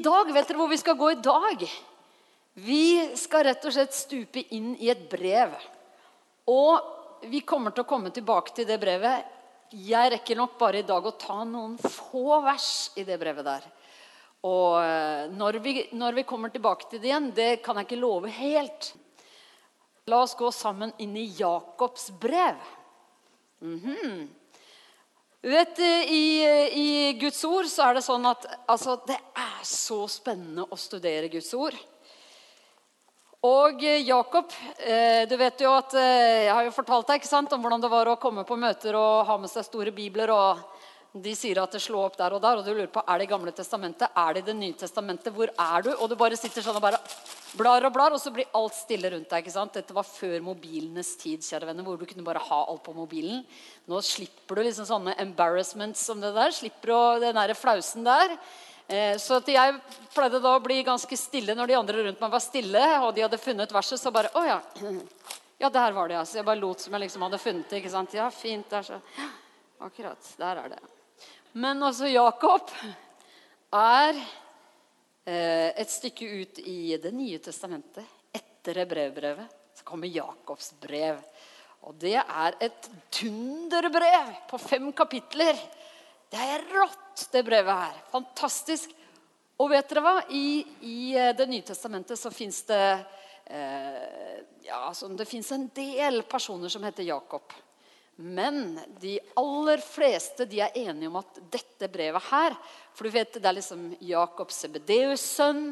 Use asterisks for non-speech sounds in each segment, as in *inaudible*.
Dag, vet dere hvor vi skal gå i dag? Vi skal rett og slett stupe inn i et brev. Og vi kommer til å komme tilbake til det brevet. Jeg rekker nok bare i dag å ta noen få vers i det brevet der. Og eh, når vi, når vi kommer tilbake til det igjen, det kan jeg ikke love helt. La oss gå sammen inn i Jakobs brev. Mm -hmm. Du vet, i, i, Guds ord så er det sånn at altså, det er så spennende å studere Guds ord. Og eh, Jakob, eh, du vet jo at Jeg har jo fortalt deg ikke sant, om hvordan det var å komme på møter og ha med seg store bibler. og de sier at det slår opp der og der, og du lurer på er det Gamle testamentet, er det Det nye testamentet. Hvor er du? Og du bare sitter sånn og bare blar og blar, og så blir alt stille rundt deg. ikke sant? Dette var før mobilenes tid, kjære venner, hvor du kunne bare ha alt på mobilen. Nå slipper du liksom sånne embarrassments som det der. Slipper du den der flausen der. Eh, så jeg pleide da å bli ganske stille når de andre rundt meg var stille, og de hadde funnet verset, så bare Å ja. *clears throat* Ja, der var det, ja. Så jeg bare lot som jeg liksom hadde funnet det. ikke sant? Ja, fint. der så. Akkurat. Der er det. Men altså, Jakob er eh, et stykke ut i Det nye testamentet. Etter brevbrevet så kommer Jakobs brev. Og det er et dunderbrev på fem kapitler. Det er rått, det brevet her. Fantastisk. Og vet dere hva? I, i eh, Det nye testamentet så fins det eh, ja, altså, Det fins en del personer som heter Jakob. Men de aller fleste de er enige om at dette brevet her For du vet, det er liksom Jakob Sebedeus' sønn,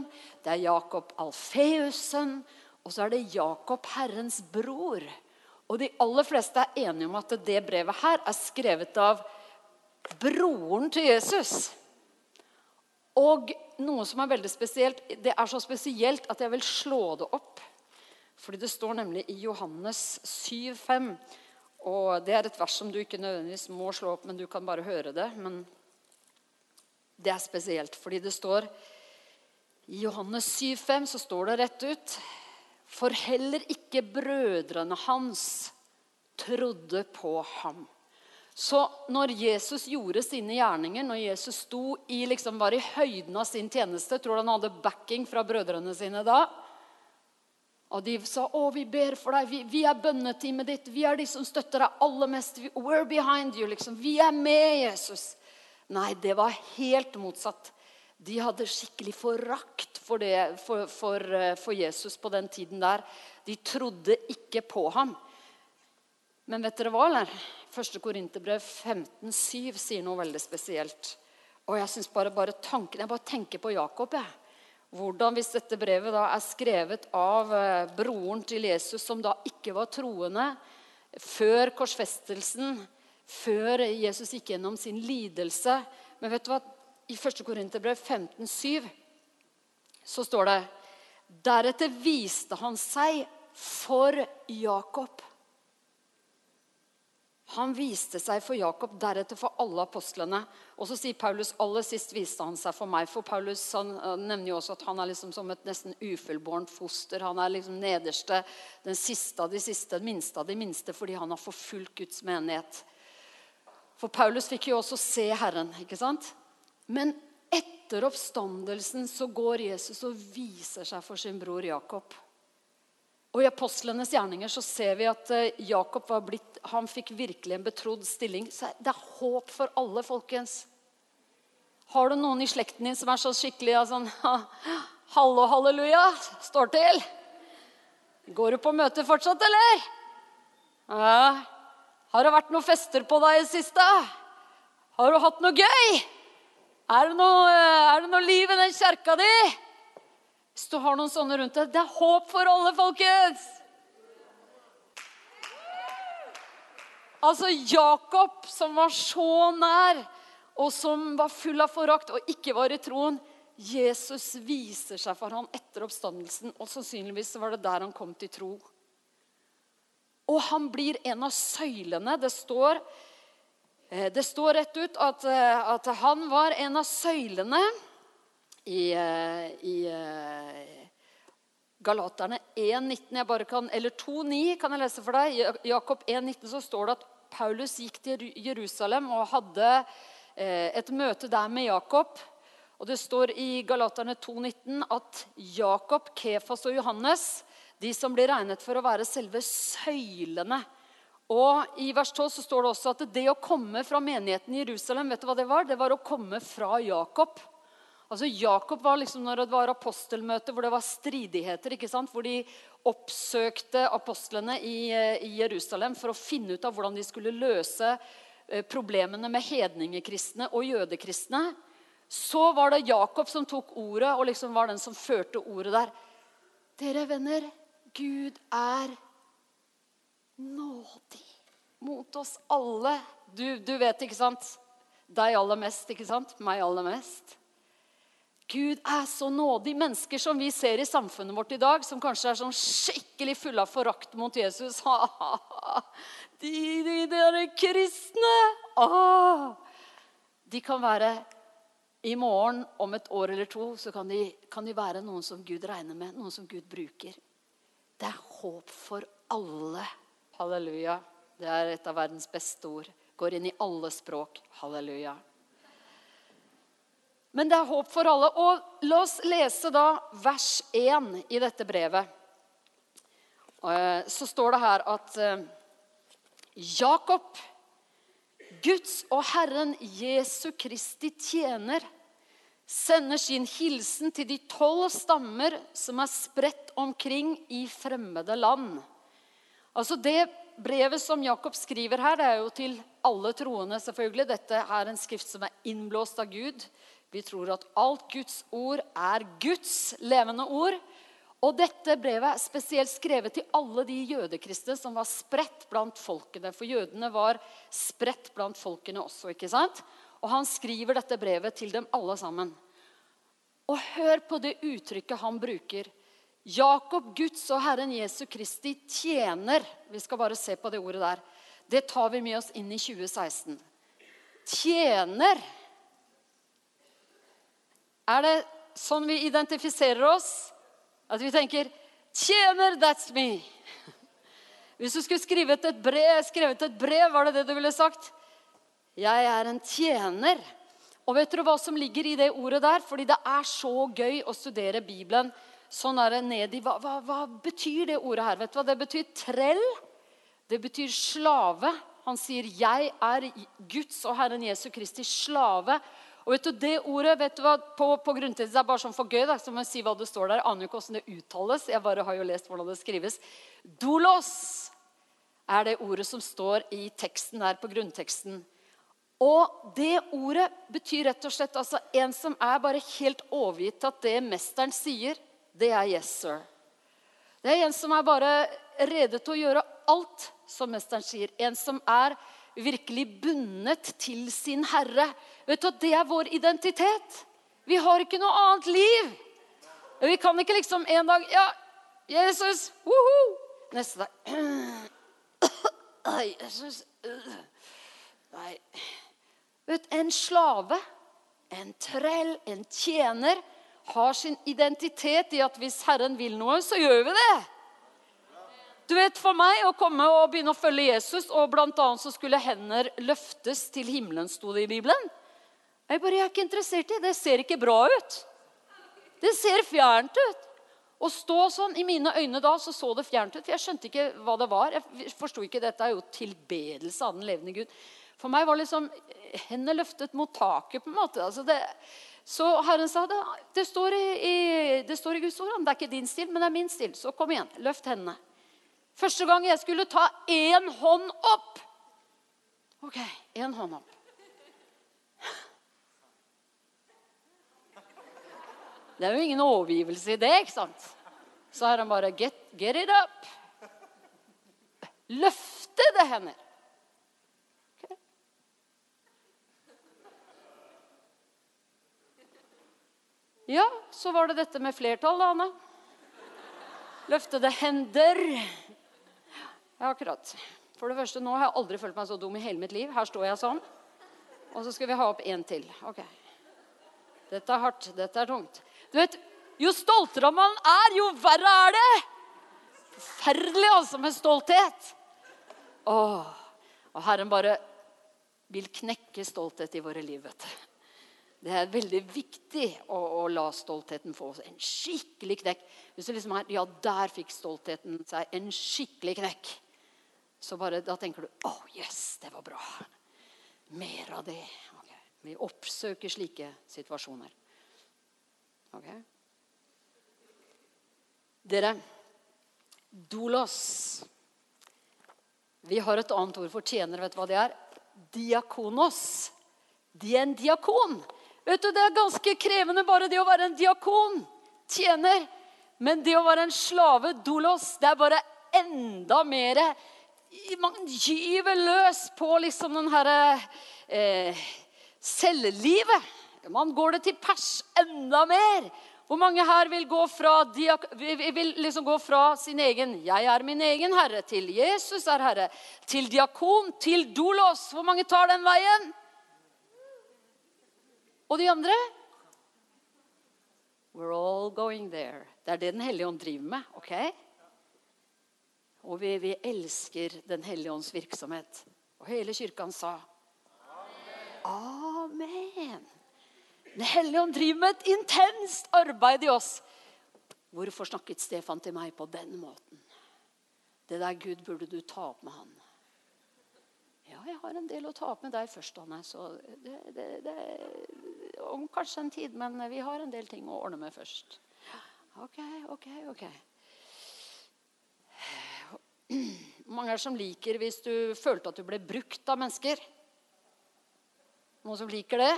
det er Jakob Alfeus' sønn, og så er det Jakob Herrens bror. Og de aller fleste er enige om at det brevet her er skrevet av broren til Jesus. Og noe som er veldig spesielt Det er så spesielt at jeg vil slå det opp. Fordi det står nemlig i Johannes 7, 5 og Det er et vers som du ikke nødvendigvis må slå opp, men du kan bare høre det. Men det er spesielt, fordi det står I Johannes 7,5 så står det rett ut For heller ikke brødrene hans trodde på ham. Så når Jesus gjorde sine gjerninger, når Jesus sto i, liksom var i høyden av sin tjeneste Tror du han hadde backing fra brødrene sine da? Og de sa å, vi ber for deg, vi, vi er bønneteamet ditt. Vi er de som støtter deg aller mest. We're behind you. liksom. Vi er med Jesus. Nei, det var helt motsatt. De hadde skikkelig forakt for, det, for, for, eh, for Jesus på den tiden der. De trodde ikke på ham. Men vet dere hva? eller? Første Korinterbrev 15,7 sier noe veldig spesielt. Og Jeg synes bare, bare tanken, jeg bare tenker på Jakob. jeg. Hvordan, hvis dette brevet da er skrevet av eh, broren til Jesus, som da ikke var troende før korsfestelsen, før Jesus gikk gjennom sin lidelse Men vet du hva? I 1. Korinterbrev 15,7 så står det Deretter viste han seg for Jakob han viste seg for Jakob, deretter for alle apostlene. Og så sier Paulus aller sist viste han seg for meg. For Paulus han, nevner jo også at han er liksom som et nesten ufullbårent foster. Han er liksom nederste, den siste av de siste, den minste av de minste, fordi han har forfulgt Guds menighet. For Paulus fikk jo også se Herren. ikke sant? Men etter oppstandelsen så går Jesus og viser seg for sin bror Jakob. Og I apostlenes gjerninger så ser vi at eh, Jakob var blitt, han fikk virkelig en betrodd stilling. Så det er håp for alle, folkens. Har du noen i slekten din som er så skikkelig ja, sånn *laughs* Hallo, halleluja, står til? Går du på møte fortsatt, eller? Ja. Har det vært noen fester på deg i det siste? Har du hatt noe gøy? Er det noe, eh, er det noe liv i den kjerka di? Hvis du har noen sånne rundt deg Det er håp for alle, folkens! Altså Jakob, som var så nær, og som var full av forakt og ikke var i troen. Jesus viser seg for ham etter oppstandelsen, og sannsynligvis var det der han kom til tro. Og han blir en av søylene. Det står, eh, det står rett ut at, eh, at han var en av søylene i, eh, i eh, Galaterne 1,19 jeg bare kan, eller 2,9 kan jeg lese for deg. I Jakob 1,19 så står det at Paulus gikk til Jerusalem og hadde eh, et møte der med Jakob. Og Det står i Galaterne 2,19 at Jakob, Kefas og Johannes, de som blir regnet for å være selve søylene og I vers 12 så står det også at det å komme fra menigheten i Jerusalem vet du hva det var? Det var å komme fra Jakob. Altså Jakob var liksom når det var apostelmøte hvor det var stridigheter. ikke sant? Hvor de oppsøkte apostlene i, eh, i Jerusalem for å finne ut av hvordan de skulle løse eh, problemene med hedningekristne og jødekristne. Så var det Jakob som tok ordet og liksom var den som førte ordet der. Dere venner, Gud er nådig mot oss alle. Du, du vet, ikke sant? Deg aller mest, ikke sant? Meg aller mest. Gud er så nådig. Mennesker som vi ser i samfunnet vårt i dag, som kanskje er sånn skikkelig fulle av forakt mot Jesus. *laughs* de, de, de er kristne! Ah. De kan være I morgen, om et år eller to, så kan de, kan de være noen som Gud regner med, noen som Gud bruker. Det er håp for alle. Halleluja. Det er et av verdens beste ord. Går inn i alle språk. Halleluja. Men det er håp for alle. Og la oss lese da vers 1 i dette brevet. Eh, så står det her at eh, Jakob, Guds og Herren Jesu Kristi tjener, sender sin hilsen til de tolv stammer som er spredt omkring i fremmede land. Altså Det brevet som Jakob skriver her, det er jo til alle troende. selvfølgelig. Dette er en skrift som er innblåst av Gud. Vi tror at alt Guds ord er Guds levende ord. Og dette brevet er spesielt skrevet til alle de jødekristne som var spredt blant folkene. For jødene var spredt blant folkene også. ikke sant? Og han skriver dette brevet til dem alle sammen. Og hør på det uttrykket han bruker. Jakob, Guds og Herren Jesu Kristi tjener. Vi skal bare se på det ordet der. Det tar vi med oss inn i 2016. Tjener. Er det sånn vi identifiserer oss? At vi tenker 'Tjener, that's me'. *laughs* Hvis du skulle skrevet et brev, et brev, var det det du ville sagt? 'Jeg er en tjener'. Og vet dere hva som ligger i det ordet der? Fordi det er så gøy å studere Bibelen sånn er det ned i hva, hva, hva, betyr det ordet her? Vet du hva det betyr? Trell. Det betyr slave. Han sier 'Jeg er Guds og Herren Jesu Kristi slave'. Og vet du, Det ordet vet du hva, på, på grunntekst, det er bare sånn for gøy. da, så må jeg si hva det står der. Aner ikke hvordan det uttales. Jeg bare har jo lest hvordan det skrives. Dolos er det ordet som står i teksten der på grunnteksten. Og det ordet betyr rett og slett altså en som er bare helt overgitt til at det mesteren sier, det er 'yes, sir'. Det er en som er bare rede til å gjøre alt som mesteren sier. En som er virkelig bundet til sin herre. Vet du Det er vår identitet. Vi har ikke noe annet liv. Vi kan ikke liksom en dag Ja, Jesus, woho! Neste dag Nei, Jesus Nei. Vet, En slave, en trell, en tjener har sin identitet i at hvis Herren vil noe, så gjør vi det. Du vet, For meg å komme og begynne å følge Jesus, og annet så skulle hender løftes til himmelen, sto det i Bibelen. Jeg bare, jeg er ikke interessert i det. Det ser ikke bra ut. Det ser fjernt ut. Å stå sånn, I mine øyne da så så det fjernt ut. for Jeg skjønte ikke hva det var. Jeg forsto ikke Dette er jo tilbedelse av den levende Gud. For meg var liksom hendene løftet mot taket. på en måte. Altså det, så Herren sa det, det står i, det står i Guds ord. Det er ikke din stil, men det er min stil. Så kom igjen, løft hendene. Første gang jeg skulle ta én hånd opp Ok, én hånd opp. Det er jo ingen overgivelse i det, ikke sant? Så har han bare get, get it up. Løftede hender. Ja, så var det dette med flertall, da, Anne. Løftede hender. Ja, akkurat. For det første, Nå har jeg aldri følt meg så dum i hele mitt liv. Her står jeg sånn. Og så skal vi ha opp én til. Ok. Dette er hardt. Dette er tungt. Du vet, Jo stoltere man er, jo verre er det! Forferdelig, altså, med stolthet. Åh. Og Herren bare vil knekke stolthet i våre liv. vet du. Det er veldig viktig å, å, la stoltheten få en skikkelig knekk. Hvis du liksom er, ja, der fikk stoltheten seg en skikkelig knekk, så bare, da tenker du oh, yes, det var bra. Mer av det. Okay. Vi oppsøker slike situasjoner. Ok? Dere, dolos Vi har et annet ord for tjener. Vet du hva det er? Diakonos. De er en diakon. Vet du, Det er ganske krevende bare det å være en diakon, tjener. Men det å være en slave, dolos, det er bare enda mer Man gyver løs på liksom den herre eh, selvlivet. Man går det til pers enda mer. Hvor mange her vil gå fra, vil liksom gå fra sin egen 'Jeg er min egen herre' til 'Jesus er herre', til diakon, til dolos? Hvor mange tar den veien? Og de andre? We're all going there. Det er det Den hellige ånd driver med. ok? Og vi, vi elsker Den hellige ånds virksomhet. Og hele kirka sa Amen. Amen. Den hellige ånd driver med et intenst arbeid i oss. Hvorfor snakket Stefan til meg på den måten? Det der, Gud, burde du ta opp med han. Ja, jeg har en del å ta opp med deg først, Anne. Så det, det, det, om kanskje en tid, men vi har en del ting å ordne med først. Ok, ok, ok. Mange er det som liker hvis du følte at du ble brukt av mennesker? Noen som liker det?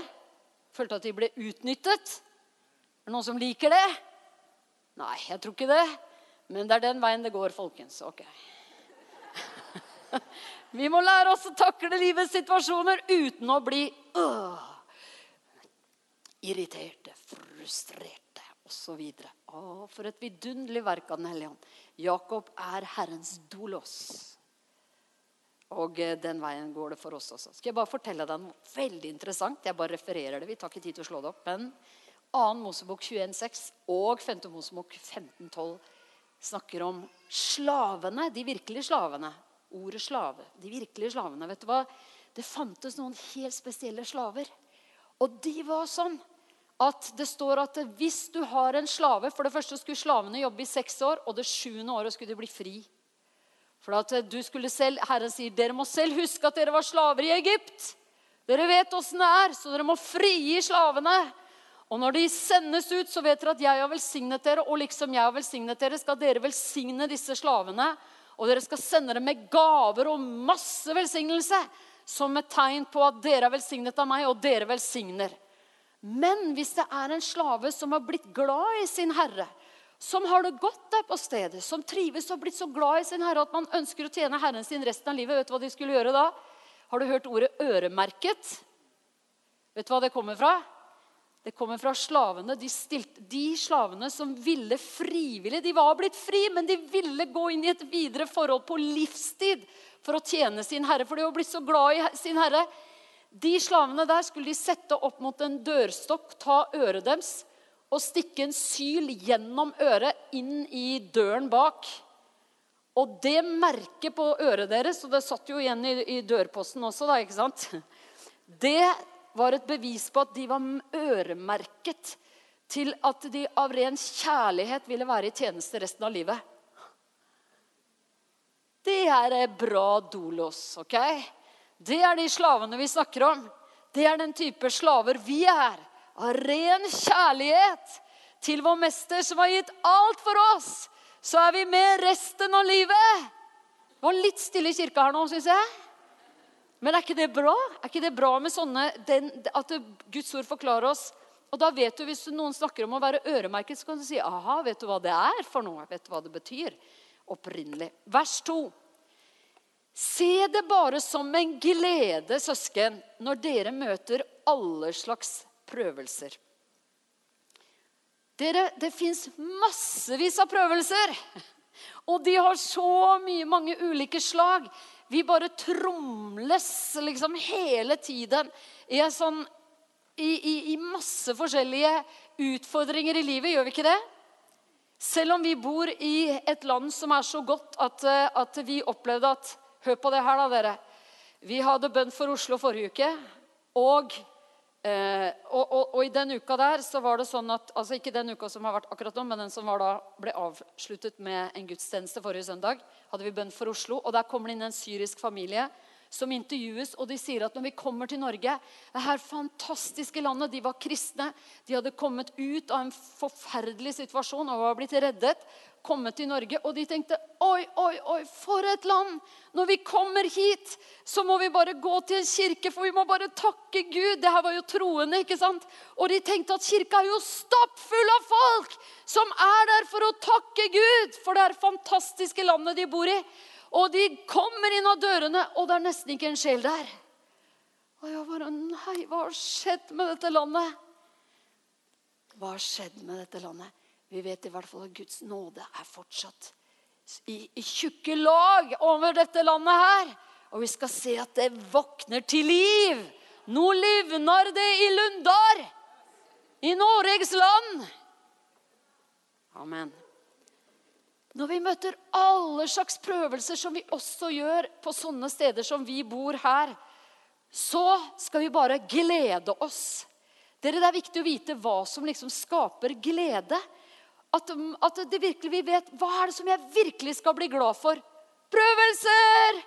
Følte at de ble utnyttet? Er det noen som liker det? Nei, jeg tror ikke det. Men det er den veien det går, folkens. Ok. *laughs* Vi må lære oss å takle livets situasjoner uten å bli øh, irriterte, frustrerte osv. Å, for et vidunderlig verk av Den hellige ånd. Jakob er Herrens dolos. Og eh, den veien går det for oss også. Skal jeg bare fortelle deg noe veldig interessant? Jeg bare refererer det. Vi tar ikke tid til å slå det opp. Men 2. Mosebok 21,6 og 5. Mosebok 15,12 snakker om slavene, de virkelige slavene ordet slave. De virkelige slavene. vet du hva? Det fantes noen helt spesielle slaver. Og de var sånn at det står at hvis du har en slave For det første skulle slavene jobbe i seks år, og det sjuende året skulle de bli fri. For at du skulle selv, Herren sier dere må selv huske at dere var slaver i Egypt. Dere vet åssen det er, så dere må frigi slavene. Og når de sendes ut, så vet dere at jeg har velsignet dere. Og liksom jeg har velsignet dere, skal dere velsigne disse slavene. Og dere skal sende dem med gaver og masse velsignelse som et tegn på at dere er velsignet av meg, og dere velsigner. Men hvis det er en slave som har blitt glad i sin herre, som har det godt der på stedet, som trives og blitt så glad i sin herre at man ønsker å tjene herren sin resten av livet, vet du hva de skulle gjøre da? Har du hørt ordet 'øremerket'? Vet du hva det kommer fra? Det kommer fra slavene. De, stilte, de, slavene som ville frivillig De var blitt fri, men de ville gå inn i et videre forhold på livstid for å tjene sin herre. For de var blitt så glad i sin herre. De slavene der skulle de sette opp mot en dørstokk, ta øret deres og stikke en syl gjennom øret inn i døren bak. Og det merket på øret deres, og det satt jo igjen i, i dørposten også, da, ikke sant? Det var et bevis på at de var øremerket til at de av ren kjærlighet ville være i tjeneste resten av livet. Det er bra dolos, ok? Det er de slavene vi snakker om. Det er den type slaver vi er. Av ren kjærlighet til vår mester som har gitt alt for oss. Så er vi med resten av livet. Det var litt stille i kirka her nå, syns jeg. Men er ikke det bra? Er ikke det bra med sånne, den, at Guds ord forklarer oss? Og da vet du, Hvis noen snakker om å være øremerket, så kan du si aha, vet du hva det er for noe? Vet du hva det betyr? Opprinnelig. Vers 2. Se det bare som en glede, søsken, når dere møter alle slags prøvelser. Dere, det fins massevis av prøvelser. Og de har så mye, mange ulike slag. Vi bare tromles liksom hele tiden i, sånn, i, i, i masse forskjellige utfordringer i livet. Gjør vi ikke det? Selv om vi bor i et land som er så godt at, eh, at vi opplevde at Hør på det her, da, dere. Vi hadde bønn for Oslo forrige uke. Og Eh, og, og, og, i den uka der så var det sånn at altså Ikke den uka som har vært akkurat nå, men den som da, ble avsluttet med en gudstjeneste forrige søndag, hadde vi bønn for Oslo. Og der kommer det inn en syrisk familie som intervjues, og de sier at når vi kommer til Norge Det her fantastiske landet De var kristne. De hadde kommet ut av en forferdelig situasjon og var blitt reddet kommet til Norge, og de tenkte Oi, oi, oi, for et land! Når vi kommer hit, så må vi bare gå til en kirke, for vi må bare takke Gud. Det her var jo troende, ikke sant? Og de tenkte at kirka er jo stappfull av folk som er der for å takke Gud for det her fantastiske landet de bor i. Og de kommer inn av dørene, og det er nesten ikke en sjel der. Og jeg bare Nei, hva har skjedd med dette landet? Hva har skjedd med dette landet? Vi vet i hvert fall at Guds nåde er fortsatt i, i tjukke lag over dette landet her. Og vi skal se at det våkner til liv. Nå livnar det i Lundar, i Noregs land. Amen. Når vi møter alle slags prøvelser, som vi også gjør på sånne steder som vi bor her, så skal vi bare glede oss. Dere, Det er viktig å vite hva som liksom skaper glede. At, at det virkelig, vi vet hva er det som jeg virkelig skal bli glad for. Prøvelser!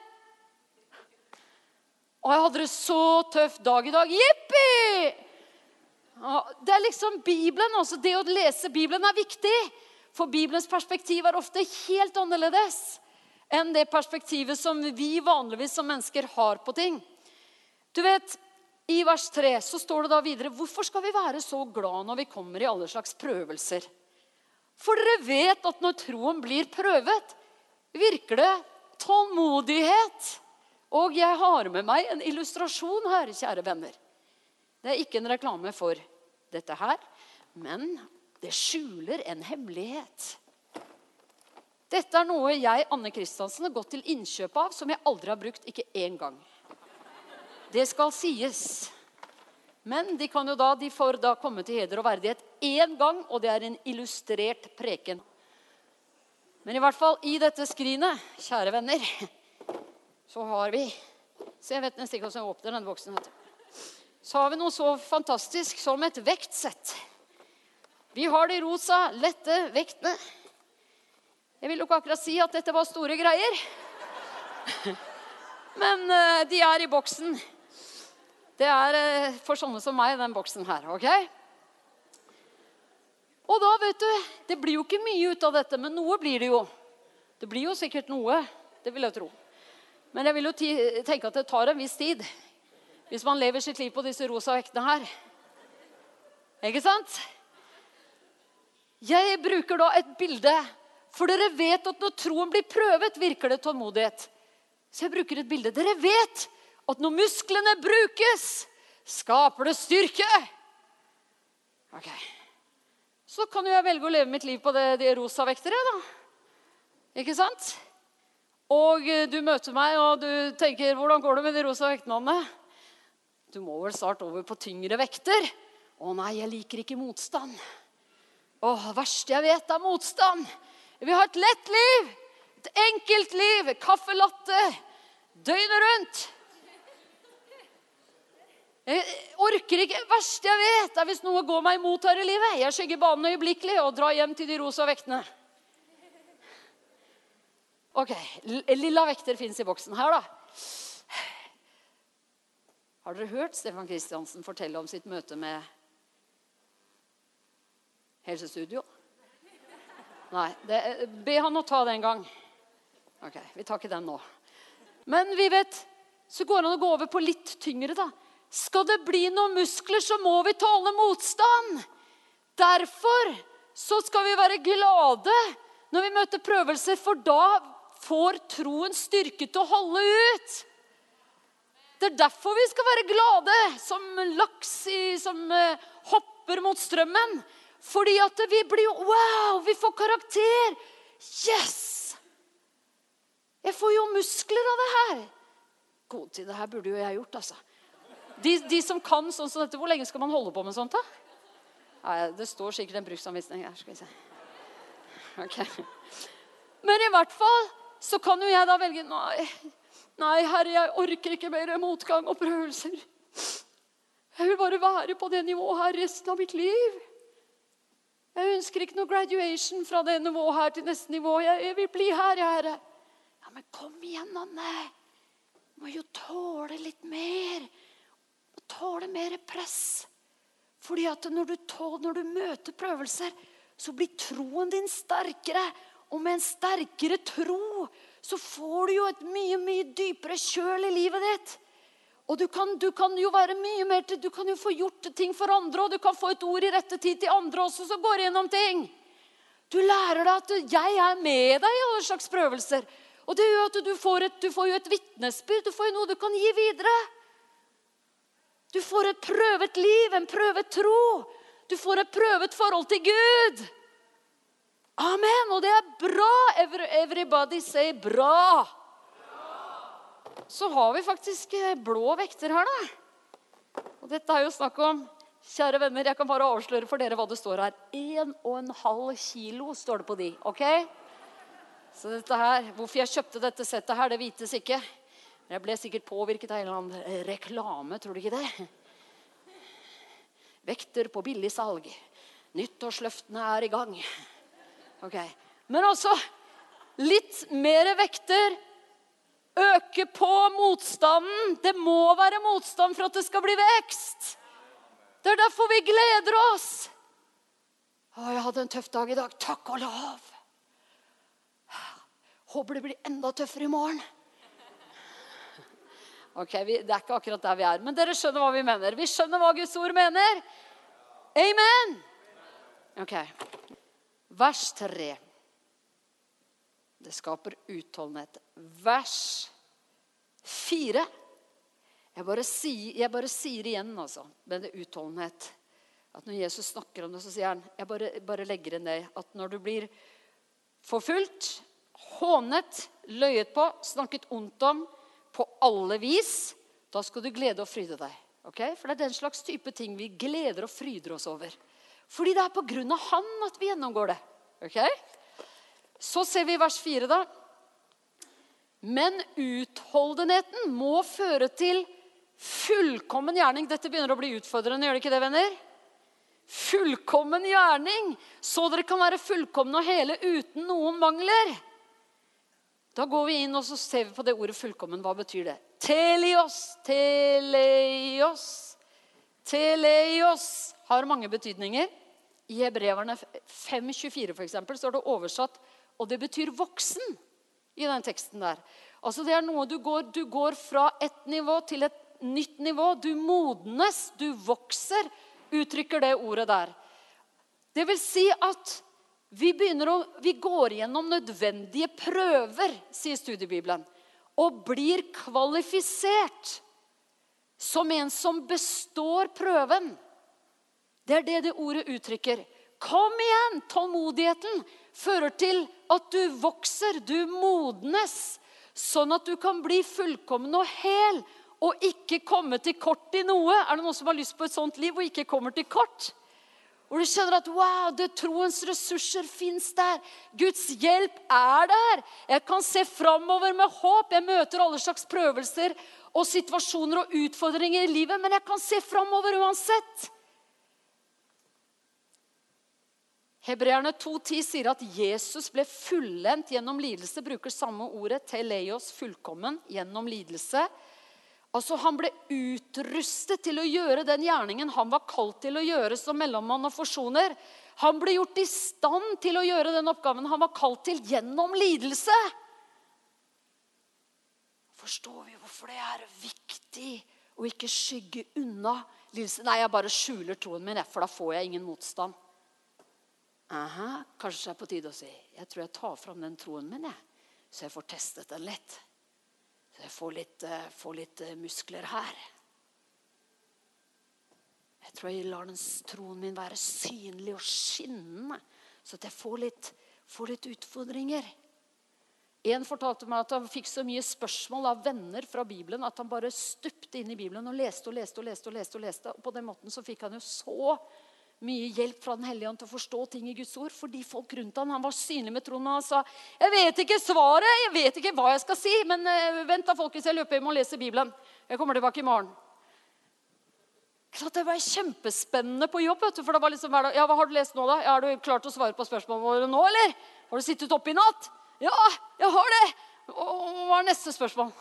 Og jeg hadde det så tøff dag i dag. Jippi! Det er liksom Bibelen. Også. Det å lese Bibelen er viktig. For Bibelens perspektiv er ofte helt annerledes enn det perspektivet som vi vanligvis som mennesker har på ting. Du vet, I vers 3 så står det da videre Hvorfor skal vi være så glad når vi kommer i alle slags prøvelser? For dere vet at når troen blir prøvet, virker det tålmodighet. Og jeg har med meg en illustrasjon her, kjære venner. Det er ikke en reklame for dette her, men det skjuler en hemmelighet. Dette er noe jeg Anne Kristiansen, har gått til innkjøp av som jeg aldri har brukt, ikke én gang. Det skal sies. Men de, kan jo da, de får da komme til heder og verdighet én gang, og det er en illustrert preken. Men i hvert fall i dette skrinet, kjære venner, så har vi Se, jeg vet nesten ikke hvordan jeg åpner denne boksen. Så har vi noe så fantastisk som et vektsett. Vi har de rosa, lette vektene. Jeg vil jo ikke akkurat si at dette var store greier. *laughs* Men uh, de er i boksen. Det er uh, for sånne som meg, den boksen her. ok? Og da, vet du, Det blir jo ikke mye ut av dette, men noe blir det jo. Det blir jo sikkert noe. Det vil jeg tro. Men jeg vil jo tenke at det tar en viss tid hvis man lever sitt liv på disse rosa vektene her. Ikke sant? Jeg bruker da et bilde, for dere vet at når troen blir prøvet, virker det tålmodighet. Så jeg bruker et bilde. Dere vet at når musklene brukes, skaper det styrke. Ok så kan jo jeg velge å leve mitt liv på det, de rosa vektere, da. Ikke sant? Og eh, du møter meg, og du tenker 'Hvordan går det med de rosa vektene?' Du må vel starte over på tyngre vekter. 'Å nei, jeg liker ikke motstand.' Å, det verste jeg vet, er motstand. Jeg vil ha et lett liv. Et enkelt liv. Kaffelatte. døgnet rundt. Jeg orker ikke. Det verste jeg vet, er hvis noe går meg imot her i livet. Jeg skygger banen øyeblikkelig og drar hjem til de rosa vektene. Ok, Lilla vekter fins i boksen her, da. Har dere hørt Stefan Kristiansen fortelle om sitt møte med Helsestudio? Nei. Det, be han å ta det en gang. Ok, Vi tar ikke den nå. Men vi vet, så går det an å gå over på litt tyngre. da. Skal det bli noen muskler, så må vi tåle motstand. Derfor så skal vi være glade når vi møter prøvelser, for da får troen styrke til å holde ut. Det er derfor vi skal være glade som laks i, som uh, hopper mot strømmen. Fordi at vi blir jo Wow, vi får karakter! Yes! Jeg får jo muskler av det her. God tid, det her burde jo jeg gjort, altså. De, de, som kan sånn som dette, hvor lenge skal man holde på med sånt? da? Nei, det står sikkert en bruksanvisning her. skal vi se. Ok. Men i hvert fall så kan jo jeg da velge Nei, nei herre, jeg orker ikke mer motgang og prøvelser. Jeg vil bare være på det nivået her resten av mitt liv. Jeg ønsker ikke noe graduation fra det nivået her til neste nivå. Jeg, vil bli her, jeg, Herre. Ja, men kom igjen, Anne. Du må jo tåle litt mer. Tåle mer press. Fordi at når du, tål, når du møter prøvelser, så blir troen din sterkere. Og med en sterkere tro så får du jo et mye, mye dypere kjøl i livet ditt. Og du kan, du kan, jo være mye mer til, du kan jo få gjort ting for andre, og du kan få et ord i rette tid til andre også, som går gjennom ting. Du lærer deg at 'jeg er med deg i alle slags prøvelser'. Og det gjør at du får, et, du får jo et vitnesbyrd, du får jo noe du kan gi videre. Du får et prøvet liv, en prøvet tro. Du får et prøvet forhold til Gud. Amen. Og det er bra. Everybody say bra så har vi faktisk eh, blå vekter her, da. Og dette er jo snakk om Kjære venner, jeg kan bare avsløre for dere hva det står her. 1,5 kilo står det på de. ok? Så dette her, Hvorfor jeg kjøpte dette settet her, det vites ikke. Jeg ble sikkert påvirket av en eller annen reklame, tror du ikke det? Vekter på billig salg. Nyttårsløftene er i gang. Ok. Men også litt mer vekter Øke på motstanden. Det må være motstand for at det skal bli vekst. Det er derfor vi gleder oss. Å, jeg hadde en tøff dag i dag. Takk og lov. Håper det blir enda tøffere i morgen. Ok, vi, Det er ikke akkurat der vi er, men dere skjønner hva vi mener. Vi skjønner hva Guds ord mener. Amen. Ok. Vers 3. Det skaper utholdenhet. Vers 4. Jeg bare sier, jeg bare sier igjen, altså, med det utholdenhet At når Jesus snakker om det, så sier han Jeg bare, bare legger inn det at når du blir forfulgt, hånet, løyet på, snakket ondt om på alle vis, da skal du glede og fryde deg. Okay? For det er den slags type ting vi gleder og fryder oss over. Fordi det er på grunn av Han at vi gjennomgår det. Okay? Så ser vi vers 4, da. Men utholdenheten må føre til fullkommen gjerning. Dette begynner å bli utfordrende, gjør det ikke det, venner? Fullkommen gjerning, så dere kan være fullkomne og hele uten noen mangler. Da går vi inn og så ser vi på det ordet 'fullkommen'. Hva betyr det? Telios, teleios. Teleios har mange betydninger. I Hebreverne 5.24 for eksempel, så er det oversatt og det betyr voksen i den teksten der. Altså Det er noe du går, du går fra et nivå til et nytt nivå. Du modnes, du vokser, uttrykker det ordet der. Det vil si at vi, å, vi går gjennom nødvendige prøver, sier studiebibelen, og blir kvalifisert som en som består prøven. Det er det det ordet uttrykker. Kom igjen! Tålmodigheten fører til at du vokser, du modnes, sånn at du kan bli fullkommen og hel og ikke komme til kort i noe. Er det noen som har lyst på et sånt liv og ikke kommer til kort? Hvor du kjenner at wow, det troens ressurser fins der. Guds hjelp er der. Jeg kan se framover med håp. Jeg møter alle slags prøvelser og situasjoner og utfordringer i livet, men jeg kan se framover uansett. Hebreerne 2,10 sier at Jesus ble fullendt gjennom lidelse. Bruker samme ordet, teleios, fullkommen, gjennom lidelse. Altså Han ble utrustet til å gjøre den gjerningen han var kalt til å gjøre som mellommann og forsoner. Han ble gjort i stand til å gjøre den oppgaven han var kalt til gjennom lidelse. Forstår vi hvorfor det er viktig å ikke skygge unna lidelse? Nei, jeg bare skjuler troen min, for da får jeg ingen motstand. Aha, kanskje det er på tide å si jeg tror jeg tar fram den troen min, jeg. så jeg får testet den litt. Får litt, få litt uh, muskler her. Jeg tror jeg lar den troen min være synlig og skinnende, så at jeg får litt, får litt utfordringer. En fortalte meg at han fikk så mye spørsmål av venner fra Bibelen at han bare stupte inn i Bibelen og leste og leste. Og leste og leste og leste. Og på den måten så fikk han jo så mye hjelp fra Den hellige ånd til å forstå ting i Guds ord. Fordi folk rundt han, Han var synlig med troen. Og sa, 'Jeg vet ikke svaret, jeg vet ikke hva jeg skal si.' 'Men uh, vent da, folkens, jeg løper hjem og leser Bibelen. Jeg kommer tilbake i morgen.' Det var kjempespennende på jobb. vet du, for det var liksom hver dag, ja, 'Hva har du lest nå, da?' Ja, 'Har du klart å svare på spørsmålene våre nå, eller?' 'Har du sittet oppe i natt?' 'Ja, jeg har det.' Og hva er neste spørsmål?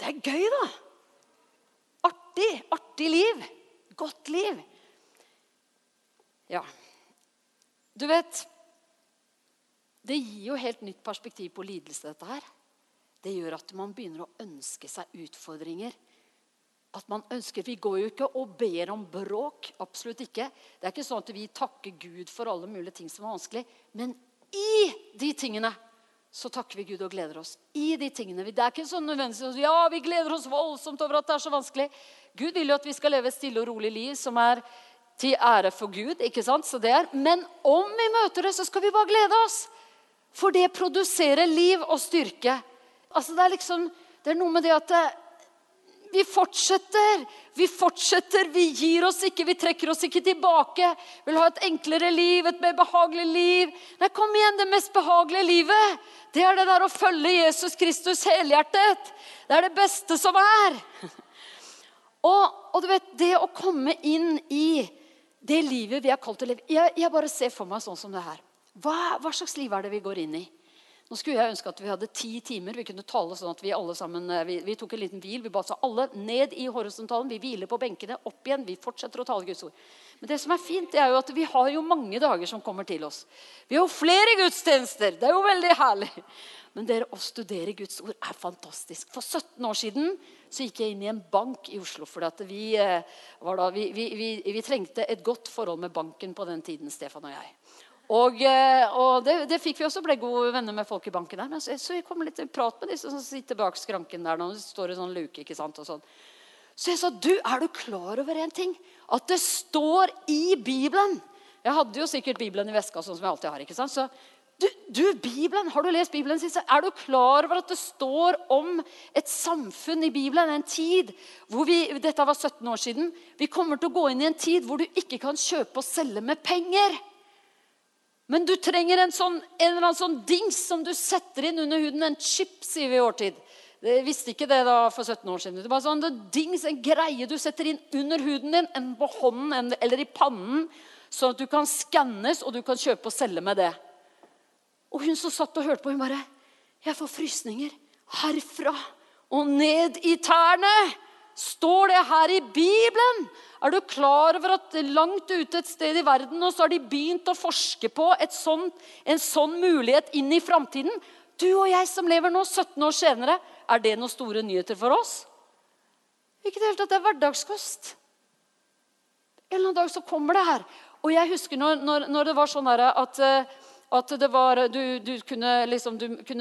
Det er gøy, da. Artig. Artig liv. Godt liv. Ja. Du vet Det gir jo helt nytt perspektiv på lidelse, dette her. Det gjør at man begynner å ønske seg utfordringer at man ønsker, Vi går jo ikke og ber om bråk. Absolutt ikke. Det er ikke sånn at vi takker Gud for alle mulige ting som er vanskelig. Men i de tingene så takker vi Gud og gleder oss. I de tingene. Det er ikke sånn nødvendigvis ja, vi gleder oss voldsomt over at det er så vanskelig. Gud vil jo at vi skal leve et stille og rolig liv som er til ære for Gud. ikke sant? Så det er. Men om vi møter det, så skal vi bare glede oss. For det produserer liv og styrke. Altså, Det er liksom, det er noe med det at det, vi fortsetter, vi fortsetter, vi gir oss ikke, vi trekker oss ikke tilbake. Vil ha et enklere liv, et mer behagelig liv. Nei, kom igjen, det mest behagelige livet. Det er det der å følge Jesus Kristus helhjertet. Det er det beste som er. *laughs* Og, og du vet, det å komme inn i det livet vi har kalt å leve jeg, jeg bare ser for meg sånn som det her. Hva, hva slags liv er det vi går inn i? Nå skulle jeg ønske at vi hadde ti timer. Vi kunne tale sånn at vi alle sammen, eh, vi, vi tok en liten hvil. Vi ba sa alle ned i horisontalen. Vi hviler på benkene. Opp igjen. Vi fortsetter å tale Guds ord. Men det som er fint, det er jo at vi har jo mange dager som kommer til oss. Vi har jo flere gudstjenester. Det er jo veldig herlig. Men dere, å studere Guds ord er fantastisk. For 17 år siden så gikk jeg inn i en bank i Oslo. For vi, eh, da, vi, vi, vi, trengte et godt forhold med banken på den tiden, Stefan og jeg. Og, eh, og det, det, fikk vi også. Ble gode venner med folk i banken der. Men så, så jeg kom litt i prat med de som sitter bak skranken der. Når det står i sånn luke, ikke sant, og sånn. Så jeg sa, du, er du klar over en ting? At det står i Bibelen. Jeg hadde jo sikkert Bibelen i veska, sånn som jeg alltid har. ikke sant? Så du, du, Bibelen, Har du lest Bibelen sist? Er du klar over at det står om et samfunn i Bibelen, en tid hvor vi Dette var 17 år siden. Vi kommer til å gå inn i en tid hvor du ikke kan kjøpe og selge med penger. Men du trenger en, sånn, en eller annen sånn dings som du setter inn under huden. En chip, sier vi i vår tid. Jeg visste ikke det da for 17 år siden. Det var sånn en dings, en greie du setter inn under huden din, en på hånden en, eller i pannen, sånn at du kan skannes og du kan kjøpe og selge med det. Og hun som satt og hørte på, hun bare Jeg får frysninger herfra og ned i tærne. Står det her i Bibelen? Er du klar over at langt ute et sted i verden og så har de begynt å forske på sånt, en sånn mulighet inn i framtiden? Du og jeg som lever nå, 17 år senere, er det noen store nyheter for oss? Ikke det hele tatt. Det er hverdagskost. En eller annen dag så kommer det her. Og jeg husker når, når, når det var sånn at, eh, at var, du, du kunne, liksom,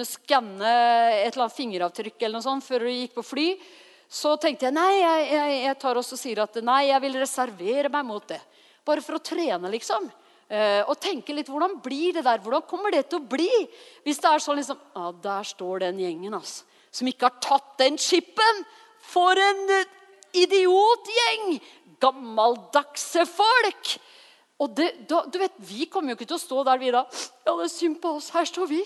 skanne et eller annet fingeravtrykk eller noe sånt før du gikk på fly så tenkte jeg nei, jeg, jeg, jeg tar også og sier at nei, jeg vil reservere meg mot det. Bare for å trene, liksom. Uh, og tenke litt hvordan blir det der? Hvordan kommer det til å bli? Hvis det er sånn liksom Ja, der står den gjengen, altså. Som ikke har tatt den chipen. For en eh, idiotgjeng! Gammeldagse folk! Og det, da, du vet, Vi kommer jo ikke til å stå der vi da. Ja, det er synd på oss. Her står vi.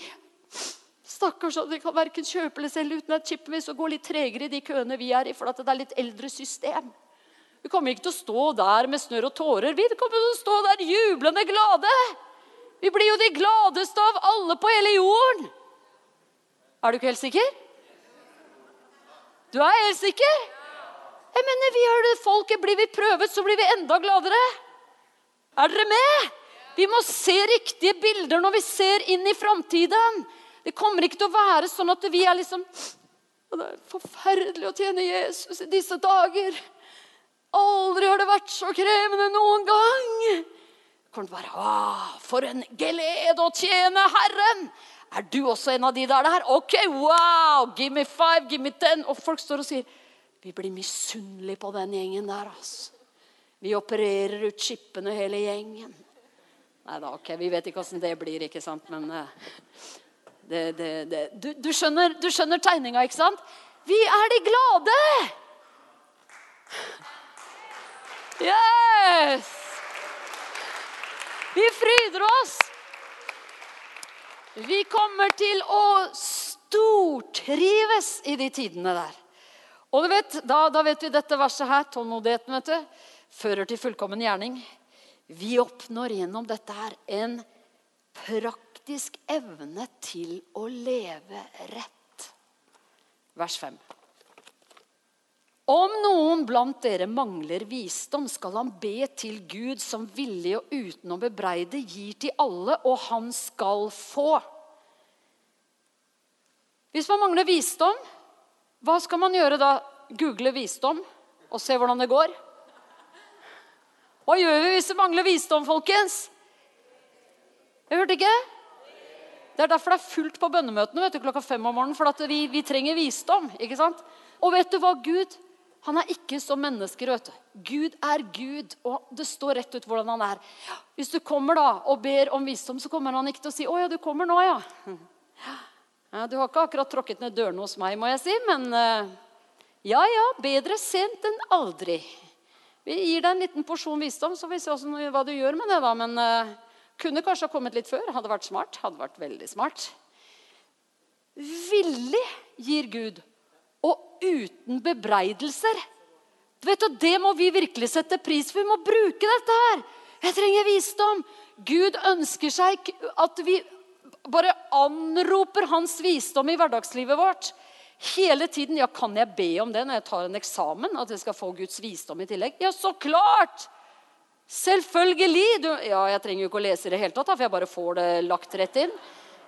Stakkars vi kan verken kjøpe eller selge uten at chipen vil gå litt tregere i de køene vi er i, for det er litt eldre system. Vi kommer ikke til å stå der med snørr og tårer. Vi kommer til å stå der jublende glade. Vi blir jo de gladeste av alle på hele jorden. Er du ikke helt sikker? Du er helt sikker? Jeg mener, vi gjør det. Folket blir vi prøvet, så blir vi enda gladere. Er dere med? Vi må se riktige bilder når vi ser inn i framtiden. Det kommer ikke til å være sånn at vi er liksom Det er forferdelig å tjene Jesus i disse dager. Aldri har det vært så krevende noen gang. Det kommer til å være For en glede å tjene Herren! Er du også en av de der? der? Ok, wow! Give me five, give me ten. Og folk står og sier vi blir misunnelige på den gjengen der. altså. Vi opererer ut skippene hele gjengen. Nei da, ok, vi vet ikke åssen det blir, ikke sant, men uh, det, det, det. Du, du, skjønner, skjønner tegninga, ikke sant? Vi er de glade! Yes! Vi fryder oss. Vi kommer til å stortrives i de tidene der. Og du vet, da, da vet vi dette verset her, tålmodigheten, vet du, fører til fullkommen gjerning. Vi oppnår gjennom dette her en praktisk evne til å leve rett. Vers 5. Om noen blant dere mangler visdom, skal han be til Gud, som villig og uten å bebreide gir til alle, og han skal få. Hvis man mangler visdom, hva skal man gjøre da? Google visdom og se hvordan det går? Hva gjør vi hvis det mangler visdom, folkens? Jeg hørte ikke? Det er derfor det er fullt på bønnemøtene du, klokka fem om morgenen. For vi, vi trenger visdom. ikke sant? Og vet du hva Gud han er ikke som mennesker. vet du. Gud er Gud, og det står rett ut hvordan han er. Hvis du kommer da og ber om visdom, så kommer han ikke til å si 'Å ja, du kommer nå, ja'. ja du har ikke akkurat tråkket ned dørene hos meg, må jeg si, men eh, ja ja, bedre sent enn aldri. Vi gir deg en liten porsjon visdom, så vi ser hva du gjør med det. da, Men uh, kunne kanskje ha kommet litt før. Hadde vært smart. Hadde vært veldig smart. Villig gir Gud og uten bebreidelser. Vet du, Det må vi virkelig sette pris på. Vi må bruke dette her. Jeg trenger visdom. Gud ønsker seg at vi bare anroper hans visdom i hverdagslivet vårt. Hele tiden. Ja, kan jeg be om det når jeg tar en eksamen? At jeg skal få Guds visdom i tillegg? Ja, så klart! Selvfølgelig! Du, ja, jeg trenger jo ikke å lese i det hele tatt, for jeg bare får det lagt rett inn.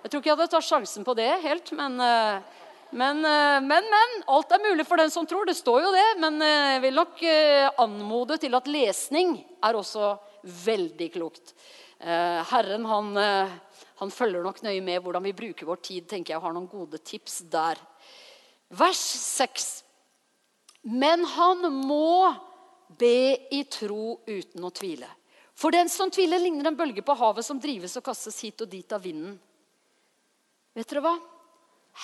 Jeg tror ikke jeg hadde tatt sjansen på det helt, men uh, men, eh, men, men. Alt er mulig for den som tror. Det står jo det. Men eh, jeg vil nok eh, anmode til at lesning er også veldig klokt. Herren han, han følger nok nøye med hvordan vi bruker vår tid. tenker jeg har noen gode tips der. Vers 6. Men han må be i tro uten å tvile. For den som tviler, ligner en bølge på havet som drives og kastes hit og dit av vinden. Vet dere hva?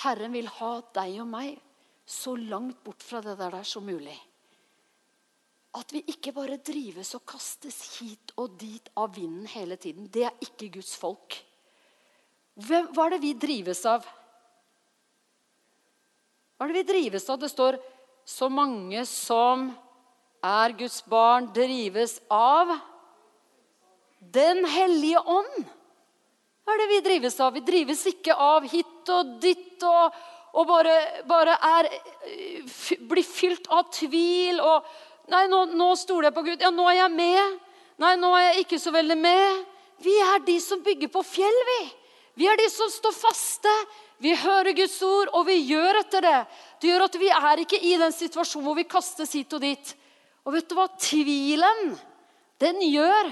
Herren vil ha deg og meg så langt bort fra det der som mulig. At vi ikke bare drives og kastes hit og dit av vinden hele tiden. Det er ikke Guds folk. Hva er det vi drives av? Hva er det vi drives av? Det står så mange som er Guds barn, drives av Den hellige ånd. Hva er det vi drives av? Vi drives ikke av hit og ditt og, og bare, bare er, blir fylt av tvil og Nei, nå, nå stoler jeg på Gud. Ja, nå er jeg med. Nei, nå er jeg ikke så veldig med. Vi er de som bygger på fjell, vi. Vi er de som står faste. Vi hører Guds ord, og vi gjør etter det. Det gjør at vi er ikke i den situasjonen hvor vi kastes hit og dit. Og vet du hva? Tvilen, den gjør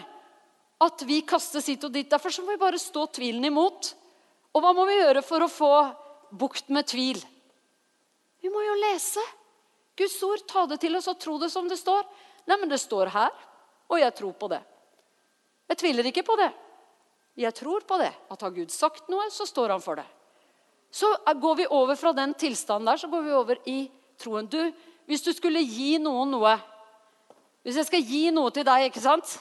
at vi kastes hit og dit. Derfor må vi bare stå tvilen imot. Og hva må vi gjøre for å få bukt med tvil? Vi må jo lese Guds ord, ta det til oss og tro det som det står. Nei, men det står her, og jeg tror på det. Jeg tviler ikke på det. Jeg tror på det. At har Gud sagt noe, så står han for det. Så går vi over fra den tilstanden der, så går vi over i troen. Du, hvis du skulle gi noen noe Hvis jeg skal gi noe til deg, ikke sant?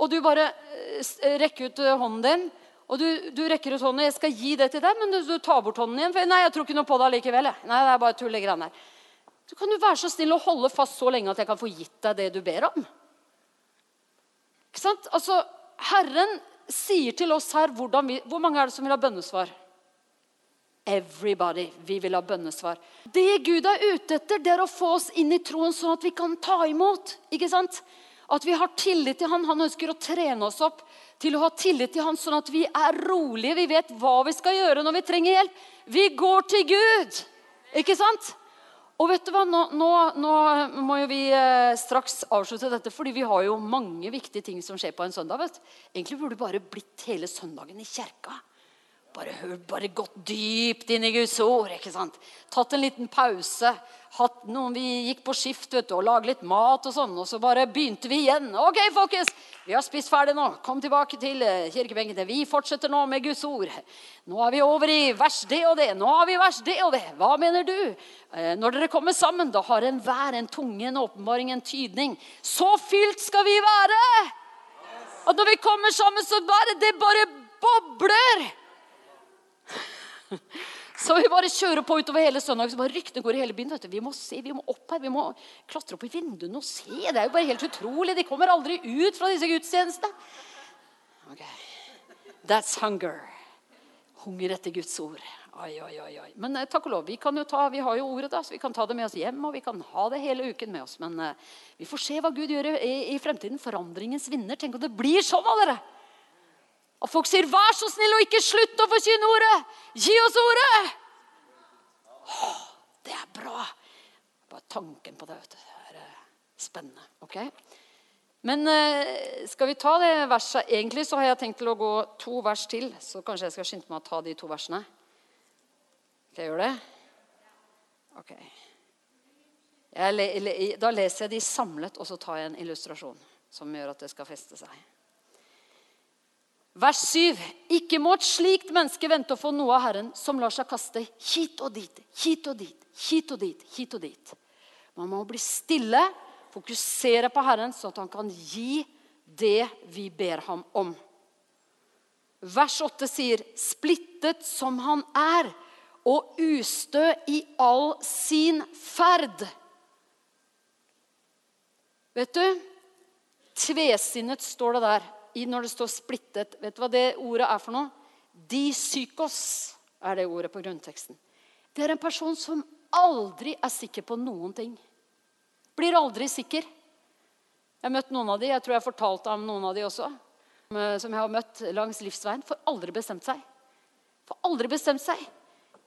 og du bare eh, rekker ut eh, hånden din. Og du, du, rekker ut hånden, jeg skal gi det til deg, men du, du tar bort hånden igjen. For, nei, jeg tror ikke noe på det likevel. Nei, det er bare tull greiene her. Så kan du være så snill å holde fast så lenge at jeg kan få gitt deg det du ber om. Ikke sant? Altså, Herren sier til oss her vi, Hvor mange er det som vil ha bønnesvar? Everybody. Vi vil ha bønnesvar. Det Gud er ute etter, det er å få oss inn i troen sånn at vi kan ta imot. ikke sant? At vi har tillit til han. Han ønsker å trene oss opp til å ha tillit til han, sånn at vi er rolige. Vi vet hva vi skal gjøre når vi trenger hjelp. Vi går til Gud! Ikke sant? Og vet du hva, nå, nå, nå må jo vi eh, straks avslutte dette, fordi vi har jo mange viktige ting som skjer på en søndag. vet du. Egentlig burde det bare blitt hele søndagen i kjerka. Bare, bare gått dypt inn i Guds ord. ikke sant? Tatt en liten pause. Hatt noen, Vi gikk på skift vet du, og laget litt mat, og sånn, og så bare begynte vi igjen. Ok, folkens, vi har spist ferdig nå. Kom tilbake til eh, kirkebenkene. Vi fortsetter nå med Guds ord. Nå er vi over i vers det og det. Nå har vi vers det og det. Hva mener du? Eh, når dere kommer sammen, da har enhver en tunge, en åpenbaring, en tydning. Så fylt skal vi være! Og når vi kommer sammen, så bare det bare bobler. *laughs* Så vi bare kjører på utover hele søndag, så bare ryktene går i hele byen. Vi må se, vi må opp her, vi må klatre opp i vinduene og se. Det er jo bare helt utrolig. De kommer aldri ut fra disse gudstjenestene. Ok. That's hunger. Hunger etter Guds ord. Oi, oi, oi, oi. Men eh, takk og lov, vi, ta, vi har jo ordet, da, så vi kan ta det med oss hjem. Og vi kan ha det hele uken med oss. Men eh, vi får se hva Gud gjør i, i fremtiden. Forandringens vinner. Tenk om det blir sånn av dere! Og folk sier, 'Vær så snill og ikke slutt å forkynne ordet! Gi oss ordet!' Åh, det er bra. Bare tanken på det vet du, det er eh, spennende. ok? Men eh, skal vi ta det verset? Egentlig så har jeg tenkt til å gå to vers til. Så kanskje jeg skal skynde meg å ta de to versene. Skal jeg gjøre det? Ok. Jeg, da leser jeg de samlet, og så tar jeg en illustrasjon som gjør at det skal feste seg. Vers 7. Ikke må et slikt menneske vente å få noe av Herren som lar seg kaste hit og dit, hit og dit, hit og dit, hit og dit. Man må bli stille, fokusere på Herren, sånn at han kan gi det vi ber ham om. Vers 8 sier, 'Splittet som han er, og ustø i all sin ferd'. Vet du? Tvesinnet står det der når det står 'splittet'. Vet du hva det ordet er for noe? Disykos er det ordet på grunnteksten. Det er en person som aldri er sikker på noen ting. Blir aldri sikker. Jeg har møtt noen av de, jeg tror jeg fortalte om noen av de også. Som jeg har møtt langs livsveien. Får aldri bestemt seg. Får aldri bestemt seg.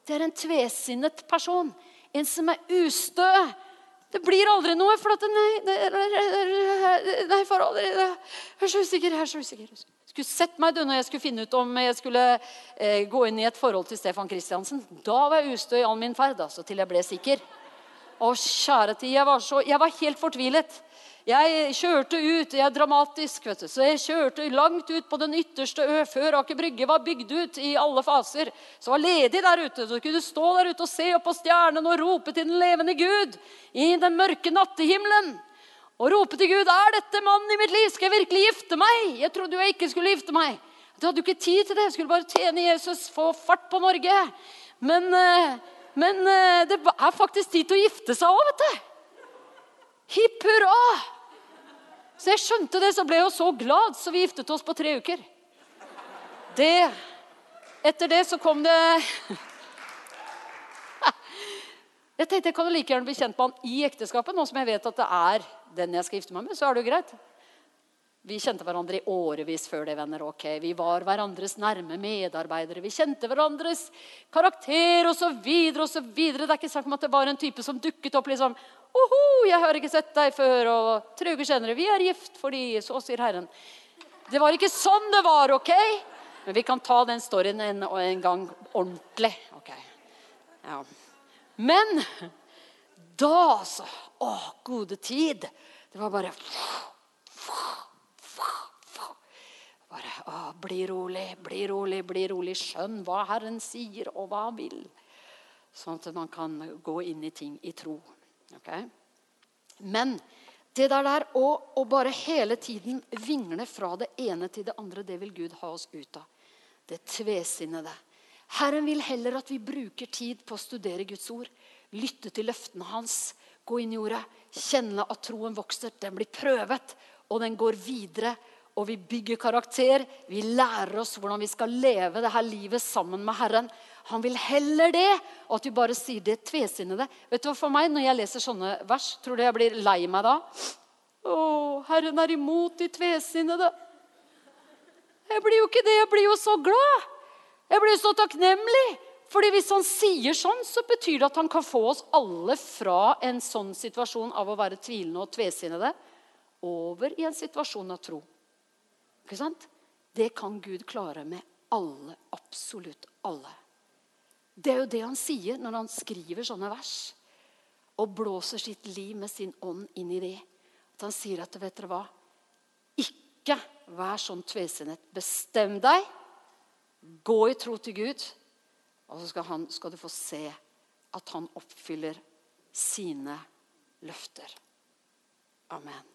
Det er en tvesinnet person. En som er ustø. Det blir aldri noe, for at nei, nei, for aldri, Jeg er så usikker. jeg er så usikker. Jeg skulle sett meg når jeg skulle finne ut om jeg skulle eh, gå inn i et forhold til Stefan Kristiansen. Da var jeg ustø i all min ferd, altså, til jeg ble sikker. Å, kjære tid, jeg var, så, jeg var helt fortvilet. Jeg kjørte ut. Jeg er dramatisk. vet du. Så jeg kjørte langt ut på den ytterste ø før Aker Brygge var bygd ut i alle faser. Så var ledig der ute. Så kunne du stå der ute og se opp på stjernene og rope til den levende Gud i den mørke nattehimmelen. Og rope til Gud, 'Er dette mannen i mitt liv? Skal jeg virkelig gifte meg?' Jeg trodde jo jeg ikke skulle gifte meg. Jeg hadde jo ikke tid til det. Jeg skulle bare tjene Jesus, få fart på Norge. Men, men det er faktisk tid til å gifte seg òg, vet du. Hipp hurra! Så jeg skjønte det, så ble jeg så glad, så vi giftet oss på tre uker. Det Etter det så kom det *laughs* Jeg tenkte jeg kan like gjerne bli kjent med han i ekteskapet, nå som jeg vet at det er den jeg skal gifte meg med. Så er det jo greit. Vi kjente hverandre i årevis før det, venner. ok. Vi var hverandres nærme medarbeidere. Vi kjente hverandres karakter osv. osv. Det er ikke snakk om at det var en type som dukket opp liksom Oho, jeg har ikke sett deg før. Og tre uker senere Vi er gift fordi Så sier Herren. Det var ikke sånn det var, OK? Men vi kan ta den storyen en, en gang ordentlig. ok? Ja. Men da, altså Å, gode tid. Det var bare bare å, bli rolig, bli rolig, bli rolig. Skjønn hva Herren sier, og hva han vil. Sånn at man kan gå inn i ting i tro. Okay? Men det der, der å, å, bare hele tiden vingle fra det ene til det andre, det vil Gud ha oss ut av. Det tvesinnede. Herren vil heller at vi bruker tid på å studere Guds ord. Lytte til løftene hans. Gå inn i ordet. Kjenne at troen vokser. Den blir prøvet, og den går videre og vi bygger karakter. Vi lærer oss hvordan vi skal leve det her livet sammen med Herren. Han vil heller det, og at vi bare sier det tvesinnede. Vet du hva for meg, Når jeg leser sånne vers, tror du jeg blir lei meg da? Å, Herren er imot de tvesinnede. Jeg blir jo ikke det. Jeg blir jo så glad. Jeg blir jo så takknemlig. Fordi Hvis han sier sånn, så betyr det at han kan få oss alle fra en sånn situasjon av å være tvilende og tvesinnede over i en situasjon av tro. Ikke sant? Det kan Gud klare med alle. Absolutt alle. Det er jo det han sier når han skriver sånne vers. Og blåser sitt liv med sin ånd inn i det. At han sier at vet dere hva? Ikke vær sånn tvesinnet. Bestem deg. Gå i tro til Gud. Og så skal, han, skal du få se at han oppfyller sine løfter. Amen.